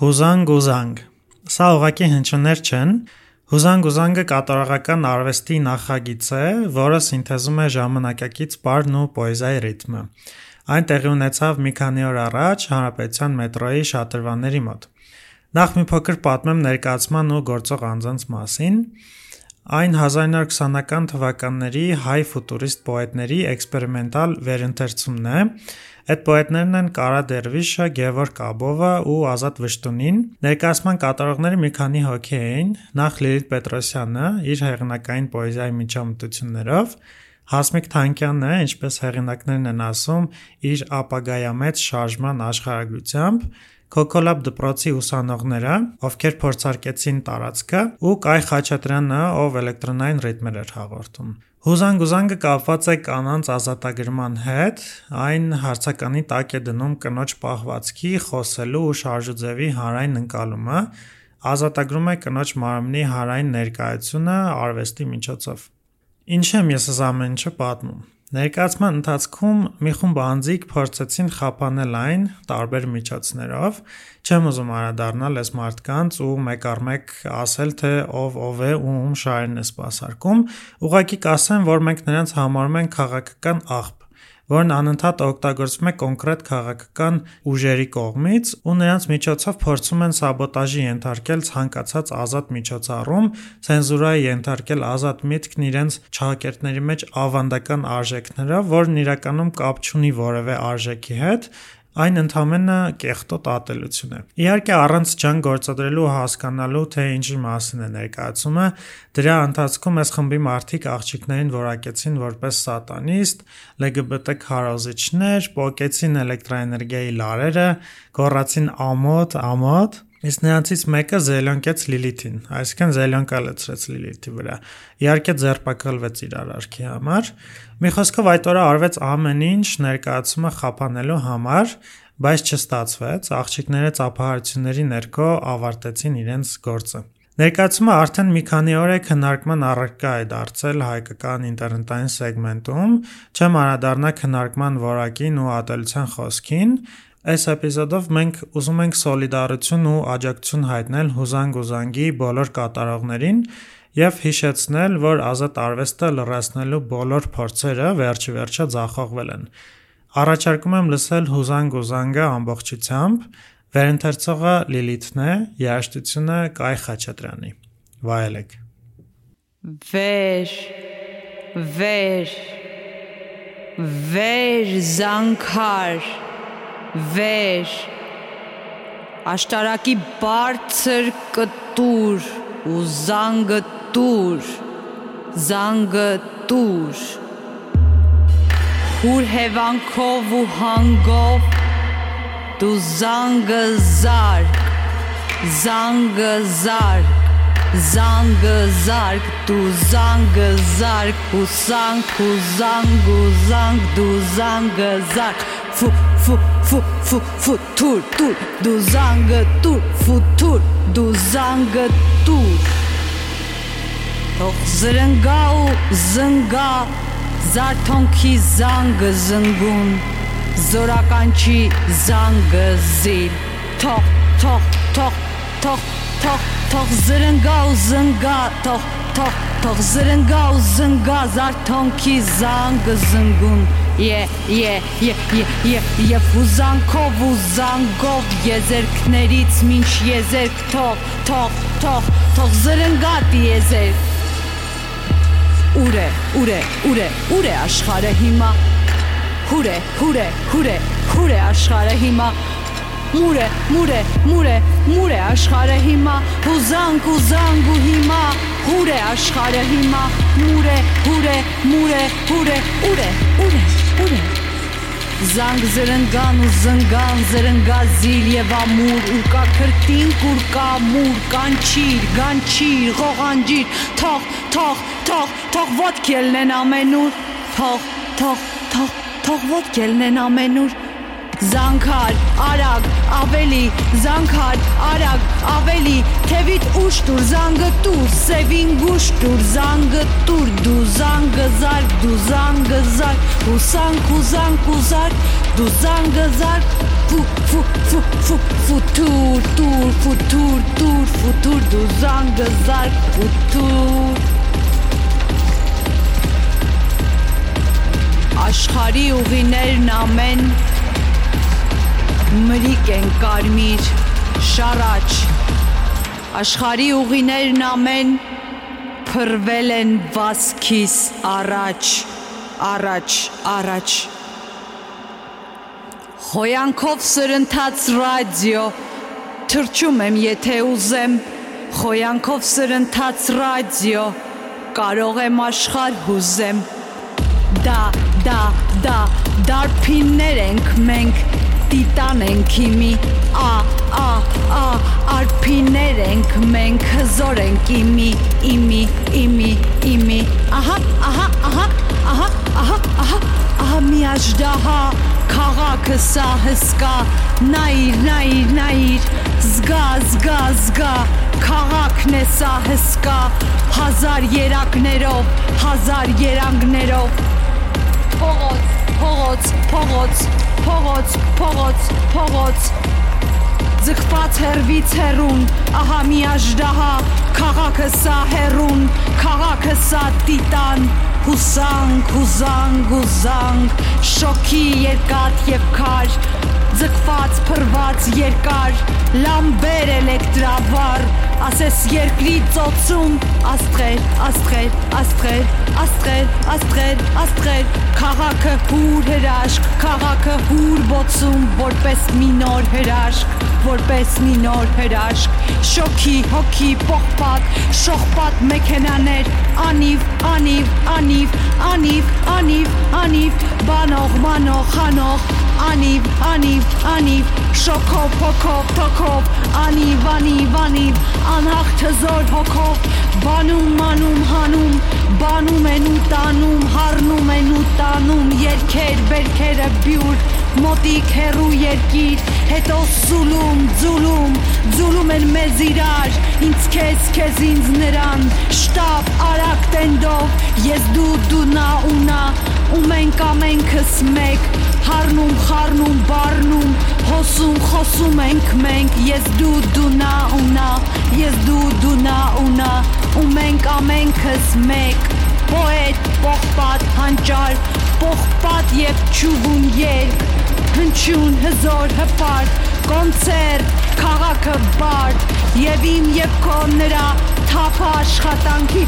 Հուզանգ ու զանգ։ Սա ուղակի հնչյուններ չեն։ Հուզանգ ու զանգը կատարողական արվեստի նախագիծ է, որը սինթեզում է ժամանակակից պարն ու պոեզիայի ռիթմը։ Այն տեղի ունեցավ մի քանի օր առաջ Հանրապետության մետրոյի շատրվանների մոտ։ Նախ մի փոքր պատմեմ ներկայացման ու գործող անձանց մասին։ Այն 1920-ական թվականների հայ ֆուտուրիստ պոետների էքսպերիմենտալ վերընթերցումն է, Այդ պոետներն են Կարա Դերվիշը, Գևորգ Աբովը ու Ազատ Վշտունին։ Ներկայացման կատարողները մի քանի հոգի էին՝ նախ Լիլիթ Պետրոսյանը իր հեղինակային պոեզիայի միջամտություններով, Հասմիկ Թանկյանը, ինչպես հեղինակներն են ասում, իր ապագայամեծ շարժման աշխարհագրությամբ, Քոքոլաբ դպրոցի ուսանողները, ովքեր փորձարկեցին տարածքը, ու Կայ Խաչատրյանը, ով էլեկտրոնային ռիթմեր էր հաղորդում։ Հուզանգուզանգը կապված է կանանց ազատագրման հետ, այն հարցականի տակ է դնում կնոջ պահվածքի, խոսելու ու շարժուձևի հանրային ընկալումը, ազատագրում է կնոջ մարմնի հանրային ներկայությունը արվեստի միջոցով։ Ինչ եմ ես այս ամեն ինչը պատմում։ Ներկայացման ընթացքում մի խումբ անձիկ փորձեցին խափանել այն տարբեր միջոցներով։ Չեմ ուզում առադառնալ այս մարդկանց ու մեկ առ մեկ ասել, թե ով ով է ու ում շարին է սпасարկում։ Ուղղակի կասեմ, որ մենք նրանց համարում ենք քաղաքական աղբյուր որն անընդհատ օգտագործվում է կոնկրետ քաղաքական ուժերի կողմից ու նրանց միջոցով փորձում են սաբոտաժի ենթարկել ցանկացած ազատ միջոցառում, ցենզուրայի ենթարկել ազատ միտքն իրենց չհակերտների մեջ ավանդական արժեքներով, որն իրականում կապ չունի որևէ արժեքի հետ, Այն ընդամենը կեղտոտ ատելություն է։ Իհարկե առանց ջան գործադրելու ու հասկանալու թե ինչի մասին է ներկայացումը, դրա ընթացքում այս խմբի մարդիկ աղջիկներին որակեցին որպես սատանիստ, LGBT քարոզիչներ, պոկեցին էլեկտրոէներգիայի լարերը, գոռացին ամոթ, ամոթ, իսկ նրանցից մեկը զելյոնկեց Լիլիթին, այսինքն զելյոնկա լցրեց Լիլիթի վրա։ Իհարկե ձերբակալվեց իր արարքի համար։ Մի խոսքով այդ օրը արվեց ամեն ինչ ներկայացումը խափանելու համար, բայց չստացվեց։ Աղջիկները ծափահարությունների ներքո ավարտեցին իրենց գործը։ Ներկայացումը արդեն մի քանի օր է քննարկման առարկա է դարձել հայկական ինտերնետային սեգմենտում։ Չեմ անդրադառնա քննարկման որակին ու ատելության խոսքին, Այս էպիզոդով մենք ուզում ենք սոլիդարություն ու աջակցություն հայտնել Հուզանգ Ուզանգի բոլոր կատարողներին եւ հիշեցնել, որ ազատ արվեստը լրացնելու բոլոր փորձերը վերջի վերջը ձախողվել են։ Առաջարկում եմ լսել Հուզանգ Ուզանգը ամբողջությամբ։ Վերընթերցողը Լիլիթն է, երաժշտությունը Կայ Խաչատրյանի։ Վայելեք։ Վեր, վեր, վեր զանգար վեր աշտարակի բարձր կտուր ու զանգը տուր զանգը տուր հուր հևանքով ու հանգով դու զանգը զարկ զանգը զարկ զանգը զարկ դու զանգը զարկ ու սանք ու զանգ ու զանգ դու զանգը զարկ ֆու ֆու ֆու ֆու ֆու թուր թուր դու զանգը տուր ֆուտուր դու զանգը տուր Թող զրնգա ու զնգա զարթոնքի զանգը զնգուն զորականչի զանգը զիլ թող թող թող թող թող թող զրնգա ու զնգա թող թող թող զրնգա ու Ե ե ե ե ե ե ֆուզանքով ու զանգով եզերքներից մինչ եզերք թող թող թող թող զրնգատ եզերք Ուր է ուր է ուր է ուր է աշխարհը հիմա Հուր է հուր է հուր է հուր է աշխարհը հիմա Մուր է մուր է մուր է մուր է աշխարհը հիմա Հուզանք ու զանգ ու հիմա Հուր է աշխարհը հիմա Մուր է հուր է մուր է հուր է ուր է ուր է ուր է Զանգ զրնգան ու զնգան զրնգազիլ եւ ամուր ու կա քրտինք ու կա մուր կանչիր գանչիր ղողանջիր թող թող թող թող ոտքելն են ամենուր թող թող թող թող ոտքելն են ամենուր Զանգար, արագ, ավելի, զանգար, արագ, ավելի, թևիդ ուշ տուր, զանգը տուր, սևին գուշ տուր, զանգը տուր, դու զանգը զարկ, դու զանգը զարկ, ու սանք ու զանք ու զարկ, դու զանգը զարկ, Ֆու ֆու ֆու ֆու ֆուտուր տուր ֆուտուր տուր ֆուտուր դու զանգը զարկ ֆուտուր Աշխարի ուղիներն ամեն մրիկ են կարմիր շարաչ Աշխարի ուղիներն ամեն փրվել են վասքիս առաջ առաջ առաջ Խոյանքով սրընթաց ռադիո թրջում եմ եթե ուզեմ Խոյանքով սրընթաց ռադիո կարող եմ աշխարհ հուզեմ Դա դա դա դարփիններ ենք մենք տիտան ենք իմի ա ա ա արփիներ ենք մենք հզոր ենք իմի իմի իմի իմի ահա ահա ահա ահա ահա ահա ահա մի աժդահա քաղաքը սա հսկա նայիր նայիր նայիր զգա զգա զգա քաղաքն է սա հսկա հազար երակներով հազար երանգներով փողոց փողոց փողոց փողոց փողոց փողոց ձգված հերվից հերուն ահա մի աժդահա քաղաքը սա հերուն քաղաքը սա տիտան հուսանք հուզանք հուզանք շոքի երկաթ եւ քար ձգված փրված երկար լամբեր էլեկտրավար ասես երկրի ծոցում աստղեր աստղեր աստղեր աստղեր աստղեր աստղեր քաղաքը հուր հրաշք քաղաքը հուր բոցում որպես մի նոր հրաշք որպես մի նոր հրաշք շոքի հոգի պողպատ շողպատ մեքենաներ անիվ անիվ անիվ անիվ անիվ անիվ բանող մանող խանող անիվ անիվ անիվ շոքով հոգով թոքով անիվ անիվ անիվ անհաղթ հզոր հոգով բանում մանում հանում բանում են ու տանում հառնում են ու տանում երկեր բերքերը բյուր մոտիկ հերու երկիր, հետո սուլում, ձուլում, ձուլում են մեզ իրար, ինձ քեզ, քեզ ինձ նրան, շտապ արագ տենդով, ես դու դու նա ու նա, ու մենք ամենքս մեկ, հառնում, խառնում, բառնում, հոսում, խոսում ենք մենք, ես դու դու նա ու նա, ես դու դու նա ու նա, ու մենք ամենքս մեկ, պոետ, պողպատ, հանճար, պողպատ եւ ճուգուն երկ, հնչյուն հզոր հպարտ, կոնցերտ, քաղաքը բարդ, եւ իմ եւ քո նրա թափա աշխատանքի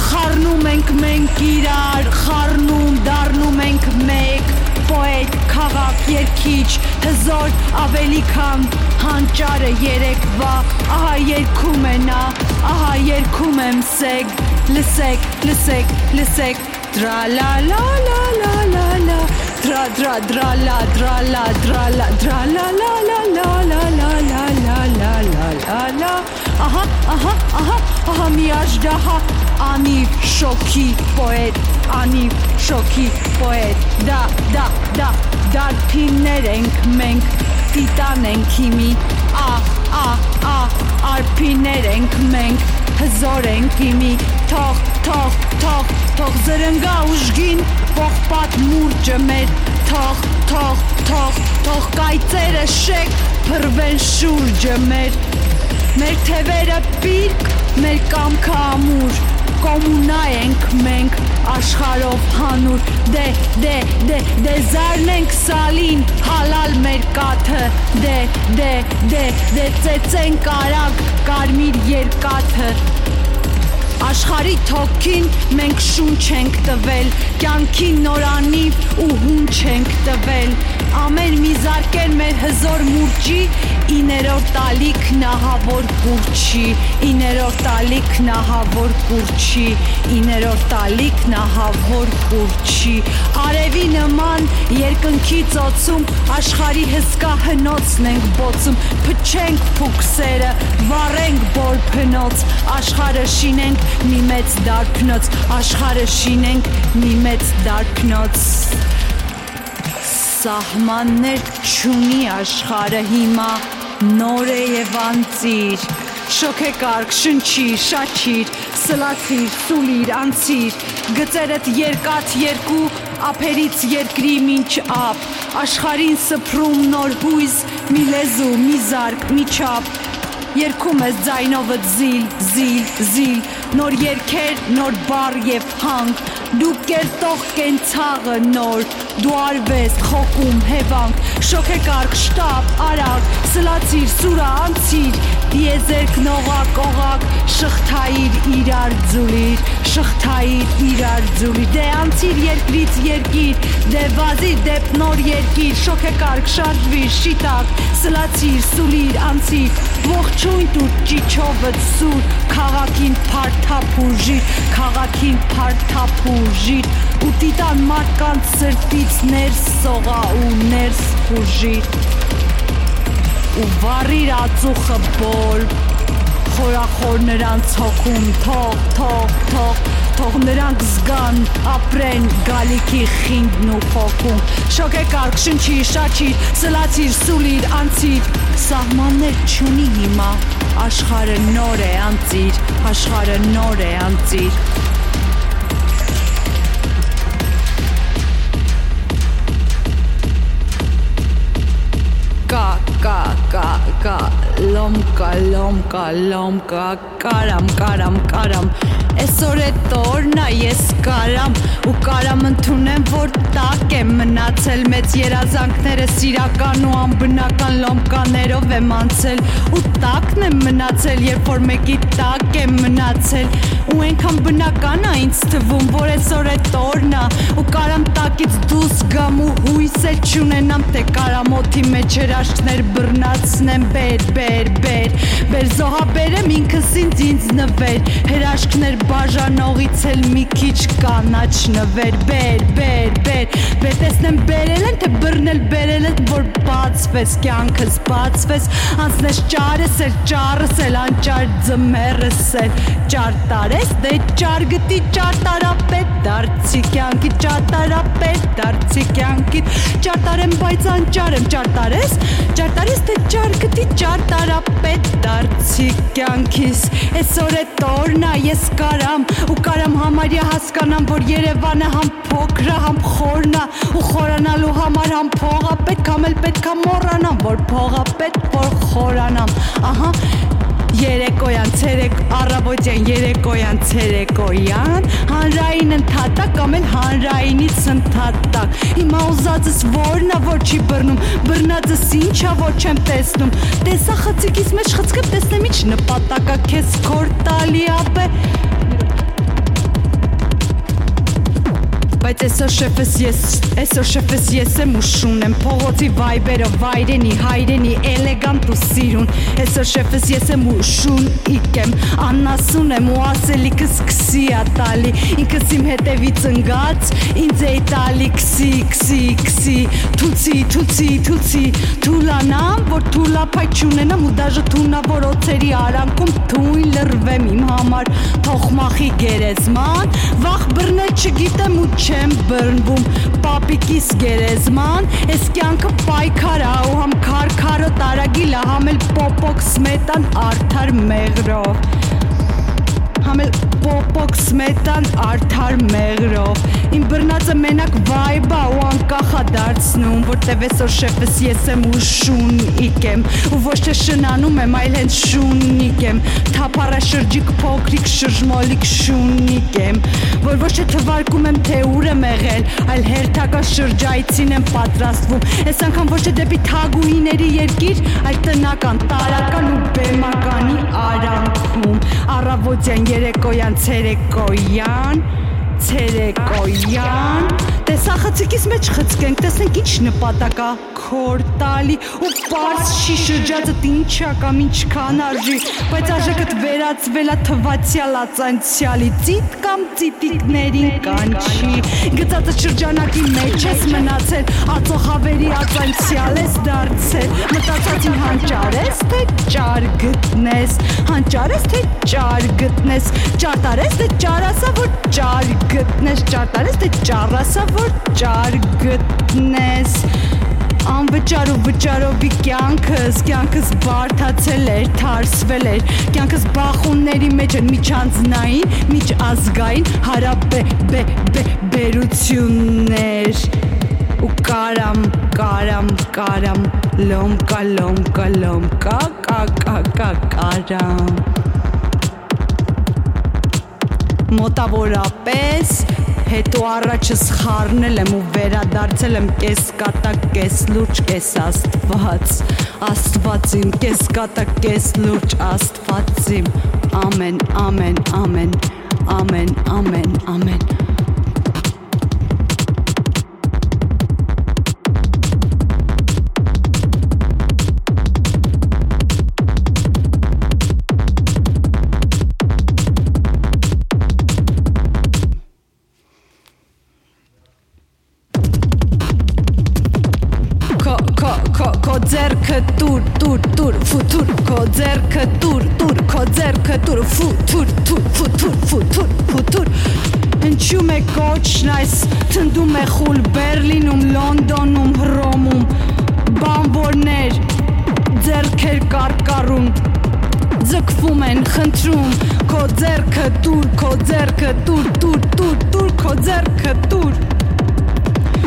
խառնում ենք մենք իրար խառնում դառնում ենք մեկ պոետ քաղաք երկիչ հզոր ավելի քան հանճարը երեկվա ահա երկում է նա ահա երկում եմ սեկ լսեք լսեք լսեք դրա լա լա լա լա լա լա դրա դրա դրա լա դրա լա դրա լա դրա լա լա լա լա լա լա la ահա ահա ահա ահա մի աժդահա անիվ շոքի պոետ անիվ շոքի պոետ դա դա դա դարփիններ ենք մենք տիտան ենք հիմի ա ա ա արփիներ ենք մենք հզոր ենք իմի թող թող թող թող զրնգա ուժգին պողպատ մուրճը մեր թող թող թող թող կայծերը շեք փրվեն շուրջը մեր մեր թևերը պիրկ մեր կամքը ամուր կոմունա ենք մենք աշխարով հանուր դե դե դե դե զարնենք սալին հալալ մեր կաթը դե դե դե դե ծեծենք արագ կարմիր երկաթը Աշխարի թոքին մենք շունչ ենք տվել, կյանքի նորանիվ ու հունչ ենք տվել, ամեն մի զարկեր մեր հզոր մուրճի, իներոր տալիք նահավոր կուրչի, իներոր տալիք նահավոր կուրչի, իներոր տալիք նահավոր կուրչի, արևի նման երկնքի ծոցում աշխարի հսկա հնոցն ենք բոցում, փչենք փուքսերը, վառենք բոր փնոց, աշխարը շինենք մի մեծ դարբնոց, աշխարը շինենք մի մեծ դարբնոց։ Սահմաններ չունի աշխարը հիմա, նոր է եւ անծիր, շոքեկարգ, շնչիր, շաչիր, սլացիր, սուլիր, անցիր, գծերդ երկաթ երկու, ափերից երկրի մինչ ափ, աշխարին սփռում նոր հույզ, մի լեզու, մի զարկ, մի չափ, Երկում ես ձայնովը զիլ, զիլ, զիլ, նոր երկեր, նոր բար եւ հանգ, դու կերտող կենցաղը նոր, դու արվես, խոկում, հևանք, շոքեկարգ, շտապ, արագ, սլացիր, սուրա, անցիր, դիեզերք, նողակ, օղակ, շղթայիր, իրար ձուլիր, շղթայիր, իրար ձուլիր, դե անցիր երկրից երկիր, դե վազիր դեպ նոր երկիր, շոքեկարգ, շարժվիր, շիտակ, սլացիր, սուլիր, անցիր, ողջույն դու ճիչովը սուր, քաղաքին փարթափուժիր, քաղաքին փարթափուժիր, ու տիտան մարդկանց սրտից ներս սողա ու ներս խուժիր ու վառիր ածուխը բոլ խորախոր նրանց հոգում թող թող թող թող նրանք զգան ապրեն գալիքի խինդն ու փոքում շոկեկարգ շնչի շաչի սլացիր սուլիր անցիր սահմաններ չունի հիմա աշխարը նոր է անցիր աշխարը նոր է անցիր ka ka ka lomka lomka lomka karam karam karam Այսօր է տորն է ես կարամ ու կարամ ընդունեմ որ տակ եմ մնացել մեծ երազանքները սիրական ու անբնական լոմկաներով եմ անցել ու տակն եմ մնացել երբ որ մեկի տակ եմ մնացել ու այնքան բնական է ինձ թվում որ այսօր է տորն է ու կարամ տակից դուրս գամ ու հույս է չունենամ թե կարամ օթի մեջ հրաշքներ բռնացնեմ բեր բեր բեր բեր զոհաբերեմ ինքս ինձ ինձ նվեր հրաշքներ բաժանողից էլ մի քիչ կանաչ նվեր բեր բեր բեր բեր տեսնեմ բերել են թե բռնել բերել են որ բացվես կյանքս բացվես անցնես ճարս էլ ճարս էլ անճար ձմերս էլ ճարտարես դե ճար գտի ճարտարապետ դարձի կյանքի ճարտարապետ դարձի կյանքի ճարտարեմ բայց անճար եմ ճարտարես ճարտարես դե ճար գտի ճարտարապետ դարձի կյանքիս այսօր է տորնա ես կար կարամ ու կարամ համարյա հասկանամ որ Երևանը համ փոքր է համ խորն է ու խորանալու համար համ փողա պետք համ էլ պետքա մոռանամ որ փողա պետք որ խորանամ ահա Երեկոյան, ցերեկ, առավոտյան, երեկոյան, ցերեկոյան, հանրային ընդհատակ կամ էլ հանրայինից ընդհատակ։ Հիմա ուզածս որն է, որ չի բռնում, բռնածս ինչա, որ չեմ տեսնում։ Տեսա խցիկից մեջ խցկեմ, տեսնեմ ինչ նպատակա քեզ կոր տալի ապե։ Բայց այսօր շեֆս ես, այսօր շեֆս ես եմ ուշուն եմ փողոցի վայբերը վայրենի հայրենի էլեգանտ ու սիրուն Այսօր շեֆս ես եմ ուշուն իկեմ անասուն եմ ու ասելիքս քսի ա տալի ինքս իմ հետևից ընկած ինձ է տալի քսի քսի քսի թուցի թուցի թուցի թուլանամ որ թուլափայ չունենամ ու դաժե թունավոր օծերի արանքում թույն լրվեմ իմ համար թողմախի գերեզման վախ բռնել չգիտեմ ու չ չեմ բռնվում պապիկիս գերեզման այս կյանքը պայքար ա ու համ քարքարը տարագիլա համ էլ պոպոկ սմետան արդար մեղրով համել պոպոկ սմետան արդար մեղրով իմ բռնածը մենակ վայբա ու անկախա դարձնում որտեվ այսօր շեֆս ես եմ ու շունիկ եմ ու ոչ թե շնանում եմ այլ հենց շունիկ եմ թափառա շրջիկ փոքրիկ շրջմոլիկ շունիկ եմ որ ոչ թե թվարկում եմ թե ուր եմ եղել այլ հերթական շրջայցին եմ պատրաստվում այս անգամ ոչ թե դեպի թագուիների երկիր այլ տնական տարական ու բեմականի արանքում առավոտյան երեկոյան ցերեկոյան ցերեկոյան Տեսա խցիկից մեջ խցկենք տեսնենք ինչ նպատակա քոր տալի ու པարս չի շրջածը ինչա կամ ինչքան արժի բայց արժեքդ վերածվելա թվացյալ ածանցյալի ծիտ կամ ծիտիկներին կանչի գծածը շրջանակի մեջ ես մնացել ածո խավերի ածանցյալ ես դարձել մտածածին հանճարես թե ճար գտնես հանճարես թե ճար գտնես ճարտարես թե ճարասա որ ճար գտնես ճարտարես թե ճարասա որ ճար գտնես Անվճար ու վճարովի կյանքս, կյանքս բարթացել էր, թարսվել էր Կյանքս բախունների մեջ են միջանձնային, միջազգային հարաբե բե բե բերություններ ու կարամ, կարամ, կարամ, լոմկա, լոմկա, լոմկա, կա, կա, կա, կարամ Մոտավորապես հետո առաջս խառնել եմ ու վերադարձել եմ կես կատակ, կես լուրջ, կես աստված, աստվածին, կես կատակ, կես լուրջ, աստվածին, ամեն, ամեն, ամեն, ամեն, ամեն, ամեն, թուր ֆու թուր թուր ֆու թուր ֆու թուր ֆու թուր Հնչում է կոչն այս թնդում է խուլ Բերլինում, Լոնդոնում, Հռոմում բանվորներ ձերքեր կարկառում ձգվում են խնդրում քո ձերքը դուր քո ձերքը դուր դուր դուր դուր քո ձերքը դուր, դուր, դուր, դուր, դուր, դուր, դուր, դուր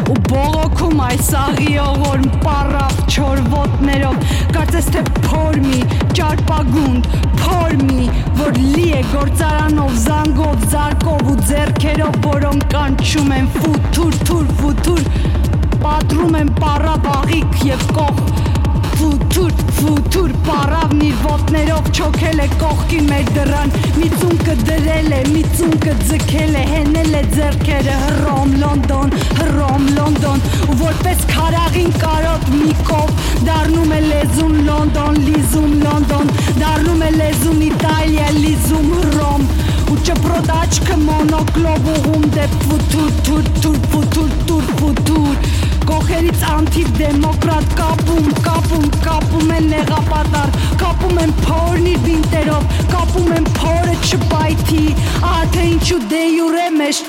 ու բողոքում այս աղի ողորմ պարավ չոր ոտներով կարծես թե փորմի ճարպագունդ փորմի որ լի է գործարանով զանգով զարկով ու зерքերով որոնք կանչում են ֆութուր թուր ֆութուր պատրում են պարավ աղիք եւ կող ֆութուր ֆութուր պարավն իր ոտներով չոքել է կողքի մեր դրան մի ծունկը դրել է մի ծունկը ձգել է հենել է зерքերը հռոմ լոնդոն հռոմ լոնդոն ու որպես քարաղին կարոտ մի կով դառնում է լեզուն լոնդոն լիզում լոնդոն դառնում է լեզուն իտալիա լիզում հռոմ ու ճպրոտ աչքը մոնոկլով ուղում դեպ ֆութուր թուր թուր ֆութուր թուր ֆութուր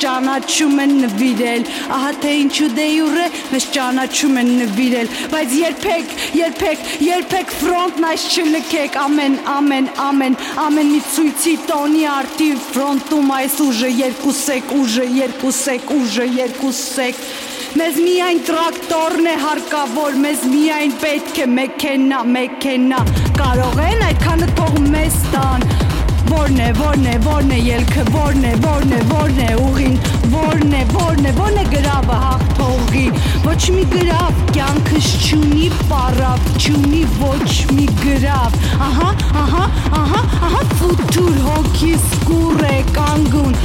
ճանաչում են նվիրել, ահա թե ինչու դե յուրե մեզ ճանաչում են նվիրել, բայց երբեք, երբեք, երբեք ֆրոնտն այս չլքեք, ամեն, ամեն, ամեն, ամեն մի ցույցի տոնի արտի ֆրոնտում այս ուժը երկուսեք, ուժը երկուսեք, ուժը երկուսեք Մեզ միայն տրակտորն է հարկավոր, մեզ միայն պետք է մեքենա, մեքենա։ Կարող են այդքանը թող մեզ տան, Որն է, որն է, որն է ելքը, որն է, որն է, որն է ուղին, որն է, որն է, որն է գրավը հաղթողի։ Ոչ մի գրավ կյանքս չունի պարավ, չունի ոչ մի գրավ։ Ահա, ահա, ահա, ահա ֆուտուր հոգիս կուր է կանգուն։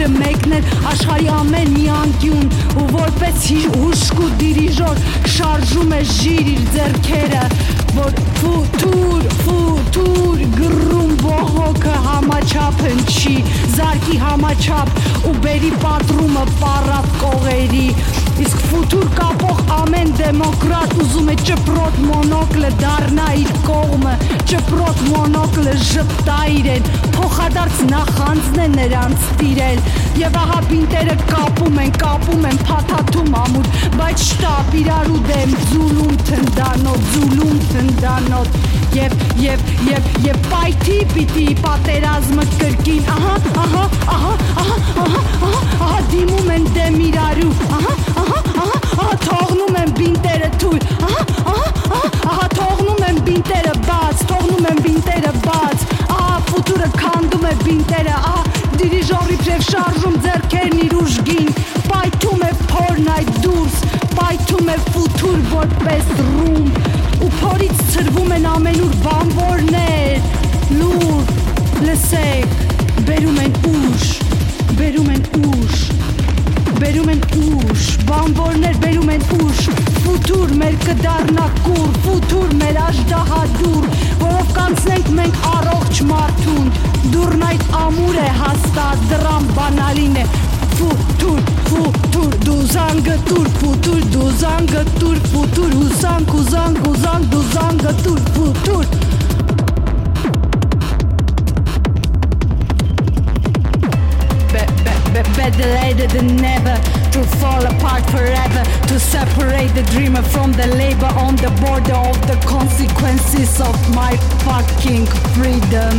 սրտիցս ձերքերը մեկներ աշխարհի ամեն մի անկյուն ու որպես հուշք ու դիրիժոր շարժում է ժիր իր ձերքերը որ ֆուտուր, ֆուտուր գրում բողոքը համաչափ հնչի, զարկի համաչափ ու բերի պատրումը պարավ կողերի, իսկ ֆուտուր կապող ամեն դեմոկրատ ուզում է ճպրոտ մոնոկլը դառնա իր կողմը, ճպրոտ մոնոկլը ժպտա իրեն, փոխադարձ նախանձն է նրանց տիրել, եւ ահա բինտերը կապում են, կապում են փաթաթում ամուր, բայց շտապ իրար ու դեմ ձուլում թնդանոտ, ձուլում թնդանոտ եւ եւ եւ եւ պայթի պիտի պատերազմը կրկին ահա ահա ահա ահա ահա ահա ահա դիմում են դեմ իրարու ահա ահա ահա ահա թողնում են բինտերը թույլ ահա ահա ահա ահա թողնում են բինտերը բաց քանդում է բինտերը ահա դիրիժորի փրև շարժում ձերքերն իր ուժգին պայթում է փորն այդ դուրս պայթում է ֆուտուր որպես ռումբ ու փորից ծրվում են ամենուր բանվորներ լուր լսեք բերում են ուշ բերում են ուշ բերում են ուշ բանվորներ բերում են ուշ ֆուտուր մեր կդառնա կուր ֆուտուր մեր աշդահադուր որով կանցնենք մենք առողջ մարդուն դուրն այդ ամուր է հաստատ դրամ բանալին է tur, futur, duzanga tur, futur, uzang, uzang, uzang, duzanga tur, futur. Be, be, be, better later than never to fall apart forever to separate the dreamer from the labor on the border of the consequences of my fucking freedom.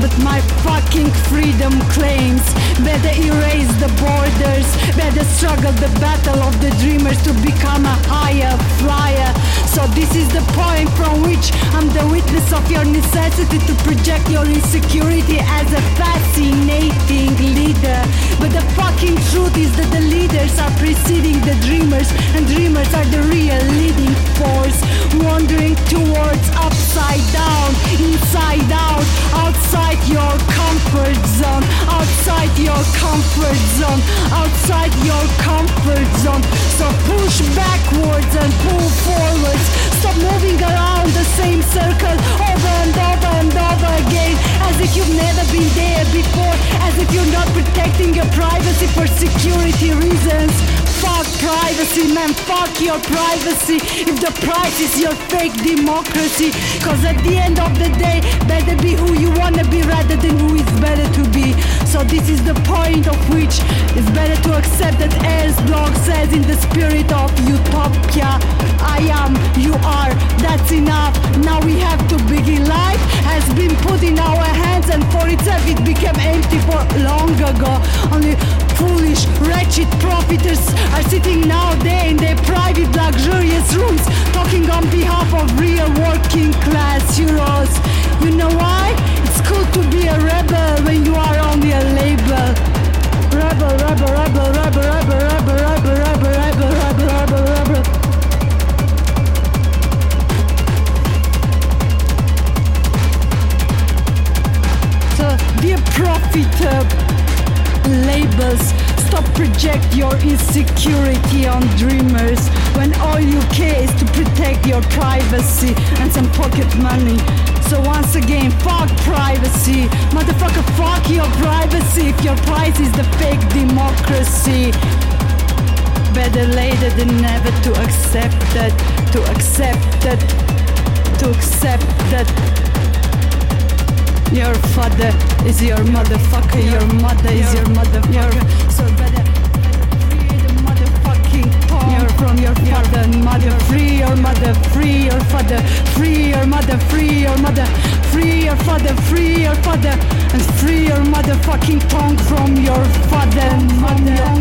But my fucking freedom claims better erase the borders, better struggle the battle of the dreamers to become a higher flyer. So this is the point from which I'm the witness of your necessity to project your insecurity as a fascinating leader. But the fucking truth is that the leaders are preceding the dreamers, and dreamers are the real leading force, wandering towards upside down, inside out, outside your comfort zone, outside your comfort zone, outside your comfort zone. So push backwards and pull forwards. Stop moving around the same circle over and over and over again, as if you've never been there before, as if you're not protecting your privacy for security reasons. Fuck privacy, man, fuck your privacy. If the price is your fake democracy, cause at the end of the day, better be who you wanna be rather than who is better to be. So this is the point of which it's better to accept that Ayers blog says in the spirit of utopia, I am, you are, that's enough. Now we have to begin. Life has been put in our hands and for itself it became empty for long ago. Only foolish, wretched profiteers are sitting now there in their private luxurious rooms talking on behalf of real working class heroes. You know why? It's cool to be a rebel when you are only a label. Rebel, rebel, rebel, rebel, rebel, rebel, rebel, rebel, rebel, dear profiter labels, stop project your insecurity on dreamers when all you care is to protect your privacy and some pocket money. So once again, fuck privacy. Motherfucker, fuck your privacy if your price is the fake democracy. Better later than never to accept that, to accept that, to accept that. Your father is your motherfucker, your mother is your motherfucker. So better free the motherfucking tongue. From your father, and mother. Free your mother, free your father, free your mother, free your mother, free your father, free your father, and free your motherfucking tongue from your father, mother.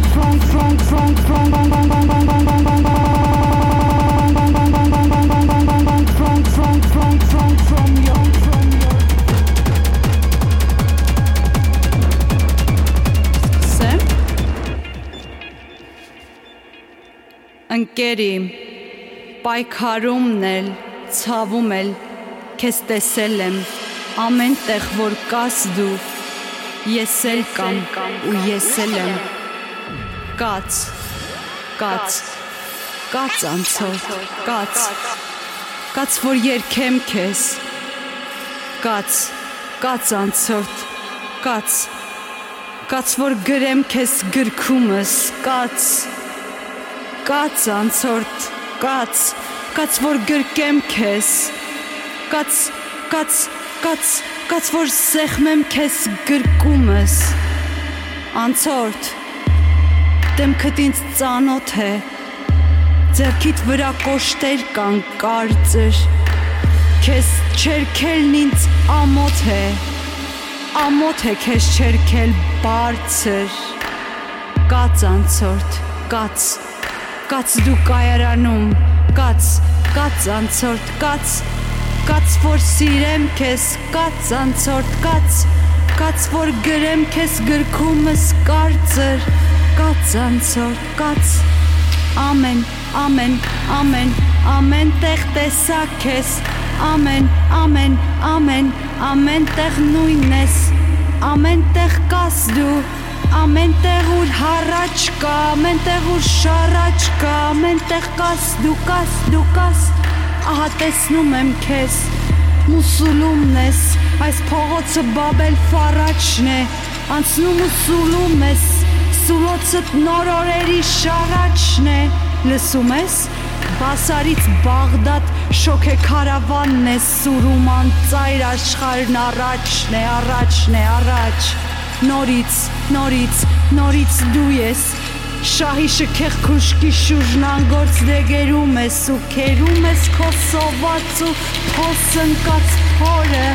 Ընկերիմ պայքարումն էլ ցավում էլ քեզ տեսել եմ ամեն տեղ որ կաս դու ես էլ կամ ու ես էլ եմ կաց կաց կաց անցոր կաց կաց որ երկեմ քեզ կաց կաց անցորդ կաց Կաց որ գրեմ քեզ գրքումս, կաց Կաց անցորդ, կաց Կաց որ գրկեմ քեզ Կաց, կաց, կաց, կաց որ սեղմեմ քեզ գրկումս Անցորդ Դեմքդ ինձ ծանոթ է Ձերքիդ վրա կոշտեր կան կարծր Քեզ չերքելն ինձ ամոթ է ամոթ է քեզ չերքել բարձր կաց անցորդ կաց կաց դու կայարանում կաց կաց անցորդ կաց կաց որ սիրեմ քեզ կաց անցորդ կաց կաց որ գրեմ քեզ գրքումս կարծր կաց անցորդ կաց ամեն ամեն ամեն ամեն տեղ տեսա քեզ ամեն ամեն ամեն ամեն տեղ նույնն ես ամեն տեղ կաս դու ամեն տեղ ուր հառաչ կա ամեն տեղ ուր շարաչ կա ամեն տեղ կաս դու կաս դու կաս ահա տեսնում եմ քեզ մուսուլումն ես այս փողոցը բաբել ֆարաչն է անցնում ու սուլում ես սուլոցը նոր օրերի շարաչն է լսում ես Բասարից Բաղդադ շոքե քարավանն է սուրում անծայր աշխարհն առաջն է առաջն է առաջ նորից նորից նորից դու ես շահի շքեղ քուշկի շուժնան գործ դեգերում ես ու քերում ես քո սոված ու փոսընկած փորը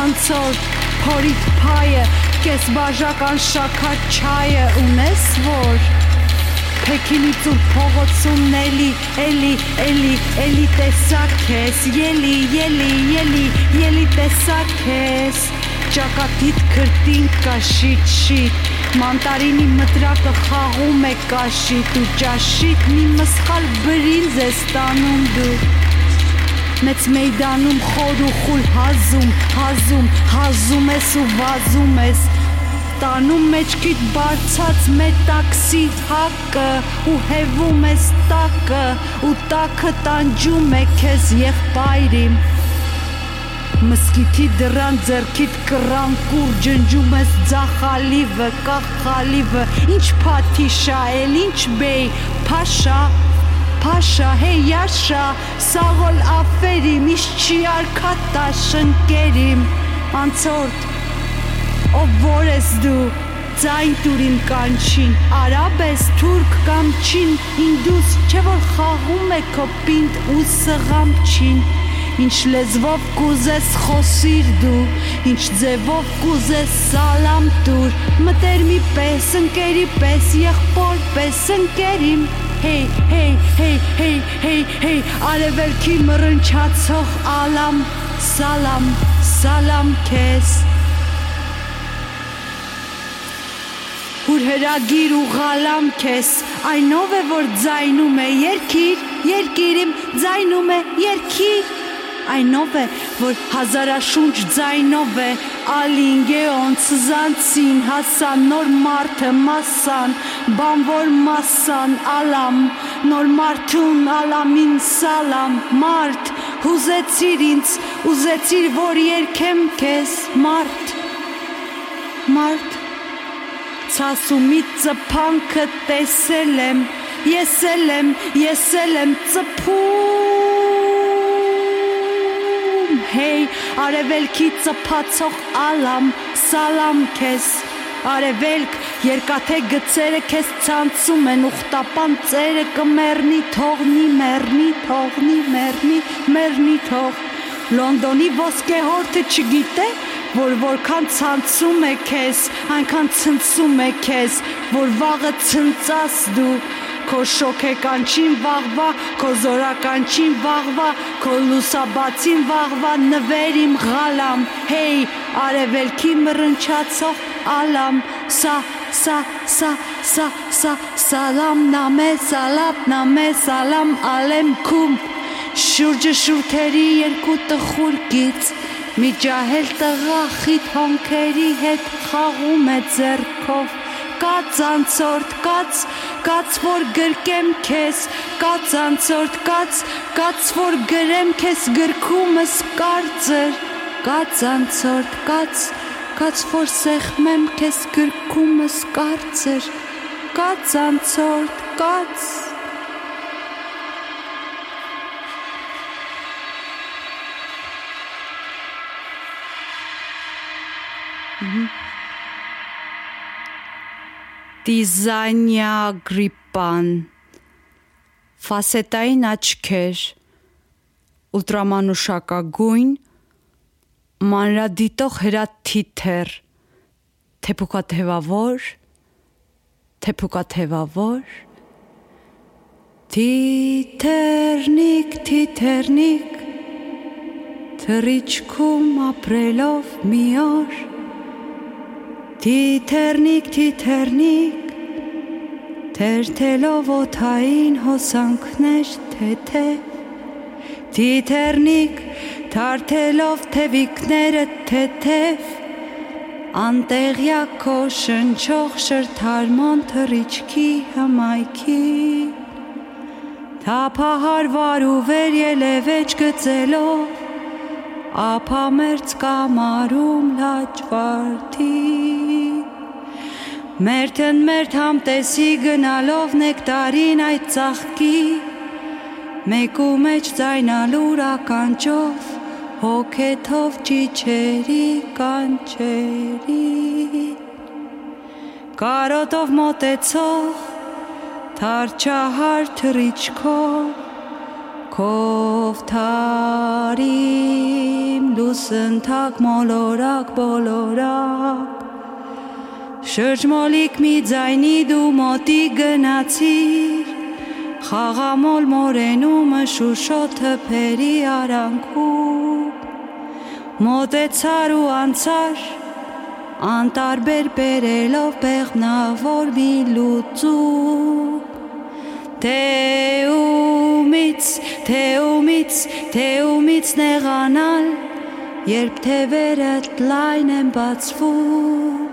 անցորդ փորիդ փայը կես բաժական շաքար չայը ունես որ Փեքինից ու փողոցում էլի, էլի, էլի, էլի տեսակ ես, ելի, ելի, ելի, ելի տեսակ ես, ճակատիտ քրտին կաշիտ շիտ, մանտարինի մտրակը խաղում է կաշիտ ու ճաշիտ, մի մսխալ բրինձ ես տանում դու, մեծ մեյդանում խոր ու խուլ հազում, հազում, հազում ես ու վազում ես, տանում մեջքիդ բարձած մետաքսի հակը ու հևում ես տակը ու տակը տանջում է քեզ եղբայրիմ Մսկիթի դրան ձերքիդ կռան կուր ջնջում ես ձախալիվը, կախալիվը, ինչ փաթիշա էլ, ինչ բեյ, փաշա, փաշա, հե յաշա, սաղոլ աֆերիմ, իշ չի արքատա շնկերիմ, անցորդ, ով որ ես դու Ձայն տուրին կանչին, արաբ ես, թուրք կամ չին, ինդուս չէ որ խաղում է քո պինդ ու սղամ չին, ինչ լեզվով կուզես խոսիր դու, ինչ ձևով կուզես սալամ տուր, մտեր մի պես, ընկերի պես, եղբոր պես, ընկերիմ, հեյ, հեյ, հեյ, հեյ, հեյ, հեյ, արևելքի մռնչացող ալամ, սալամ, սալամ քեզ Ուր հրագիր ու ղալամ քեզ այնով է որ ձայնում է երկիր երկիրիմ ձայնում է երկիր այնով է որ հազարաշունչ ձայնով է ալինգեոն ցզանցին հասան նոր մարդը մասան բանվոր մասան ալամ նոր մարդուն ալամին սալամ մարդ հուզեցիր ինձ ուզեցիր որ երկեմ քեզ մարդ մարդ ցասումի ծփանքը տեսել եմ, ես եմ, ես եմ ծփում։ Հեյ, արևելքի ծփացող ալամ, սալամ քեզ։ Արևելք երկաթե գծերը քեզ ցանցում են ուխտապան ծերը կմեռնի թողնի մեռնի թողնի մեռնի մեռնի թող Լոնդոնի ոսկե հորթը չգիտե որ որքան ցանցում է քեզ, այնքան ցնցում է քեզ, որ վաղը ցնծաս դու քո շոքեկանչին վաղվա, քո զորականչին վաղվա, քո լուսաբացին վաղվա նվեր իմ ղալամ, հեյ, արևելքի մռնչացող ալամ, սա, սա, սա, սա, սա, սալամ նամե, սալապ նամե, սալամ ալեմ քում, շուրջը շուրթերի երկու տխուրկից, Մի ջահել տղա խիտ հոնքերի հետ խաղում է ձեռքով Կաց անցորդ, կաց, կաց որ գրկեմ քեզ, կաց անցորդ, կաց, կաց որ գրեմ քեզ գրքումս կարծր, կաց անցորդ, կաց, կաց որ սեղմեմ քեզ գրքումս կարծր, կաց անցորդ, կաց Դիզայնյա գրիպան ֆասետային աչքեր ուլտրամանուշակագույն մանրադիտող հրաթիթեր թեփուկաթևավոր թեփուկաթևավոր թիթեռնիկ թիթեռնիկ թրիչքում ապրելով մի օր Թիթեռնիկ, թիթեռնիկ, թերթելով օթային հոսանքներ թեթև, թիթեռնիկ, թարթելով թևիկները թեթև, անտեղյա քո շնչող շրթարմոն թռիչքի հմայքի, թափահարվար ու վեր ելևեջ գծելով, ափամերձ կամարում լաճվարդի Մերթն մերթ համտեսի գնալով նեկտարին այդ ծաղկի Մեկու մեջ ձայնալուր ականջով հոգեթով ճիչերի կանչերի Կարոտով մոտեցող թարչահար թրիչքով Քովթարիմ լուսընթակ մոլորակ բոլորակ Շրջմոլիկ մի ձայնի դու մոտի գնացիր Խաղամոլ մորենումը շուշոթը փերի արանքում Մոտեցար ու անցար անտարբեր բերելով բեղնավոր մի լուծում Թե ումից, թե ումից, թե ումից նեղանալ, երբ թևերդ լայն են բացվում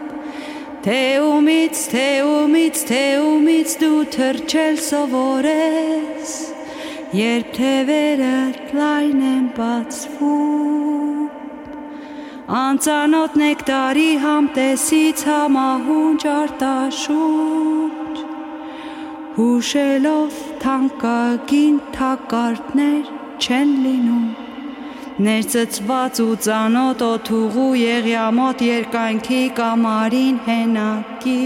Թե ումից, թե ումից, թե ումից դու թրջել սովորես, երբ թևերդ լայն են բացվում Անծանոթ նեկտարի համտեսից համահունչ արտաշունչ Հուշելով թանկագին թակարդներ չեն լինում Ներծծված ու ծանոթ օթուղու եղյամոտ երկայնքի կամարին հենակի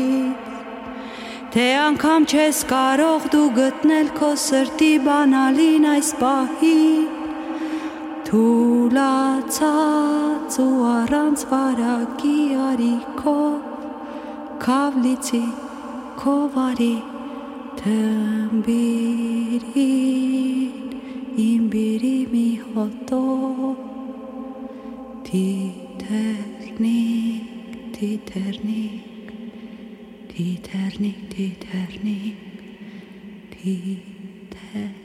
Թե անգամ չես կարող դու գտնել քո սրտի բանալին այս պահին Թուլացած ու առանց վարակի արիքով Քավլիցի քովարի թմբիրին Իմբիրի մի հոտով Թիթերնիկ, թիթերնիկ Թիթերնիկ, թիթերնիկ Թիթերնիկ